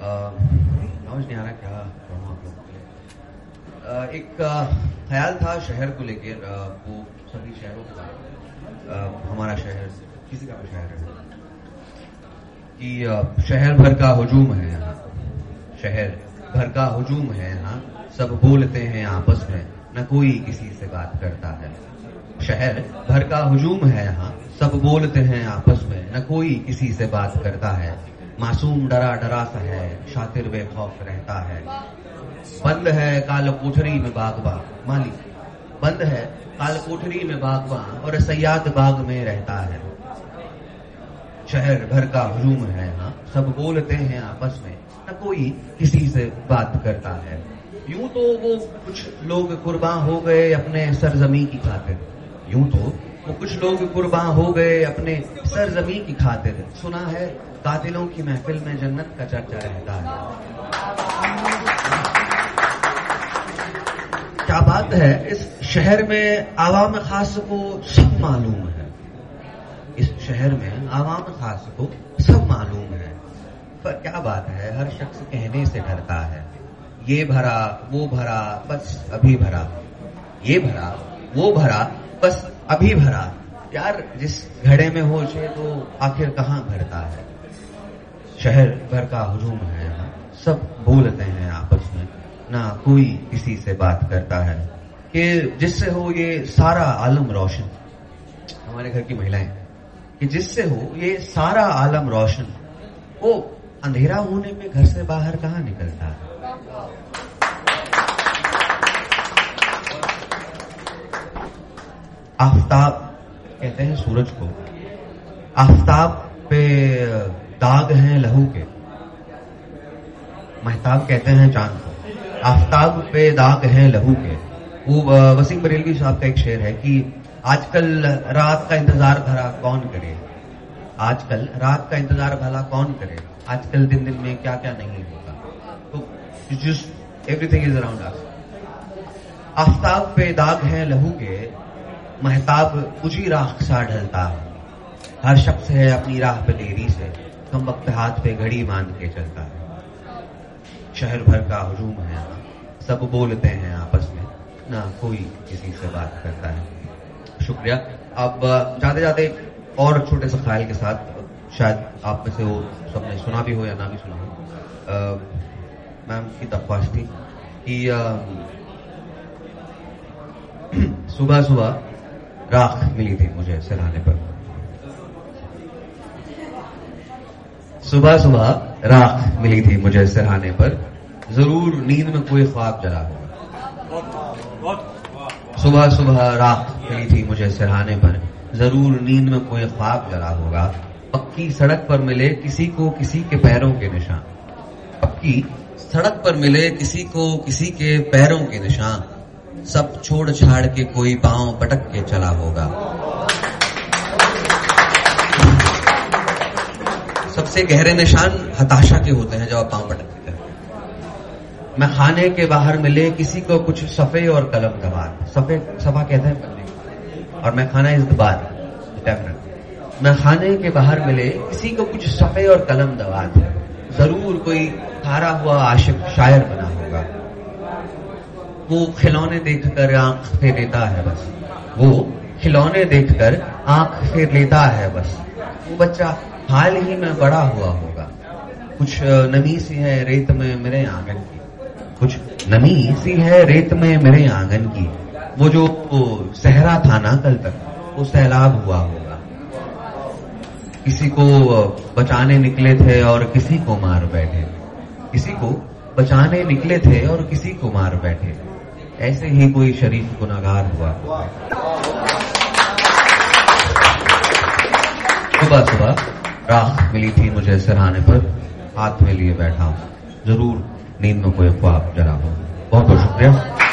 समझ नहीं आ रहा क्या कहूँ आप लोगों के लिए। एक ख्याल था शहर को लेकर वो सभी शहरों का अ, हमारा शहर किसी का भी शहर है? कि शहर भर का हजूम है यहाँ। शहर भर का हजूम है यहाँ। सब बोलते हैं आपस में न कोई किसी से बात करता है। शहर भर का हजूम है यहाँ। सब बोलते हैं आपस में न कोई किसी से बात करता है। मासूम डरा डरा सा है, शातिर बेखौफ रहता है। बंद है काल कोठरी में बागबा माली बंद है काल कोठरी में बागबा और सयाद बाग में रहता है। शहर भर का हजूम है यहाँ सब बोलते हैं आपस में, न कोई किसी से बात करता है। यूँ तो वो कुछ लोग कुर्बान हो गए अपने सरजमी की खातिर। यूँ तो वो कुछ लोग कुर्बान हो गए, अपने सरजमी की खातिर। सुना है, कातिलों की महफिल में जन्नत का चर्चा रहता है। क्या बात है? इस शहर में आवाम खास को सब मालूम है। इस शहर में आवाम खास को सब मालूम है। पर क्या बात है, हर शख्स कहने से डरता है। ये भरा, वो भरा, बस अभी भरा। ये भरा, वो भरा, बस अभी भरा। यार, जिस घड़े में हो छे तो आखिर कहाँ भरता है? शहर भर का हजूम है यहाँ। सब बोलते हैं आपस में। ना कोई किसी से बात करता है। कि जिससे हो ये सारा आलम रोशन। हमारे घर की महिलाएँ, कि जिससे हो ये सारा आलम रोशन। वो अंधेरा होने में घर से बाहर कहाँ निकलता है? आफताब कहते हैं सूरज को। आफ्ताब पे दाग हैं लहू के। महताब कहते हैं चाँद को। आफ्ताब पे दाग हैं लहू के। वो वसीम बरेलवी साहब का एक शेर है कि आजकल रात का इंतज़ार भला कौन करे? आजकल रात का इंतज़ार भला कौन करे? आजकल दिन दिन में क्या क्या नहीं होता? तो just everything is around Aftab पे दाग है लहू के महताब उजी राख सा ढलता? है हर शख्स है अपनी राह पे देरी से कम वक्त हाथ पे घड़ी बाँध के चलता है। शहर भर का हजूम है, सब बोलते हैं आपस में, ना कोई किसी से बात करता है। शुक्रिया। अब जाते जाते और छोटे से ख्याल के साथ, शायद आप में से वो सबने सुना भी हो या ना भी सुना हो। मैम की दरख्वास्त थी कि सुबह सुबह राख मिली थी मुझे सिरहाने पर। सुबह सुबह राख मिली थी मुझे सिरहाने पर। ज़रूर नींद में कोई ख्वाब जला होगा। सुबह सुबह राख मिली थी मुझे सिरहाने पर। ज़रूर नींद में कोई ख्वाब जला होगा। पक्की सड़क पर मिले किसी को किसी के पैरों के निशान। पक्की सड़क पर मिले किसी को किसी के पैरों के निशान। सब छोड़ छाड़ के कोई पाँव पटक के चला होगा। सबसे गहरे निशान हताशा के होते हैं जब आप पाँव पटकते हैं। मैं खाने के बाहर मिले, किसी को कुछ सफे और कलम दबार सफे, सफ़ा कहते हैं और मैं खाना इस डेफिनेट मैं खाने के बाहर मिले, किसी को कुछ सफे और कलम दबार ज़रूर कोई हारा हुआ आशिक शायर बना होगा। वो खिलौने देखकर आँख फेर लेता है बस। वो खिलौने देखकर आँख फेर लेता है बस। वो बच्चा हाल ही में बड़ा हुआ होगा। कुछ नमी सी है रेत में मेरे आँगन की। कुछ नमी सी है रेत में मेरे आँगन की। वो जो सहरा था ना कल तक, वो सैलाब हुआ होगा। किसी को बचाने निकले थे और किसी को मार बैठे। किसी को बचाने निकले थे और किसी को मार बैठे। ऐसे ही कोई शरीफ गुनागार हुआ। सुबह सुबह राख मिली थी मुझे सराहने पर, हाथ में लिए बैठा। ज़रूर नींद में कोई ख्वाब जरा हो। बहुत बहुत शुक्रिया।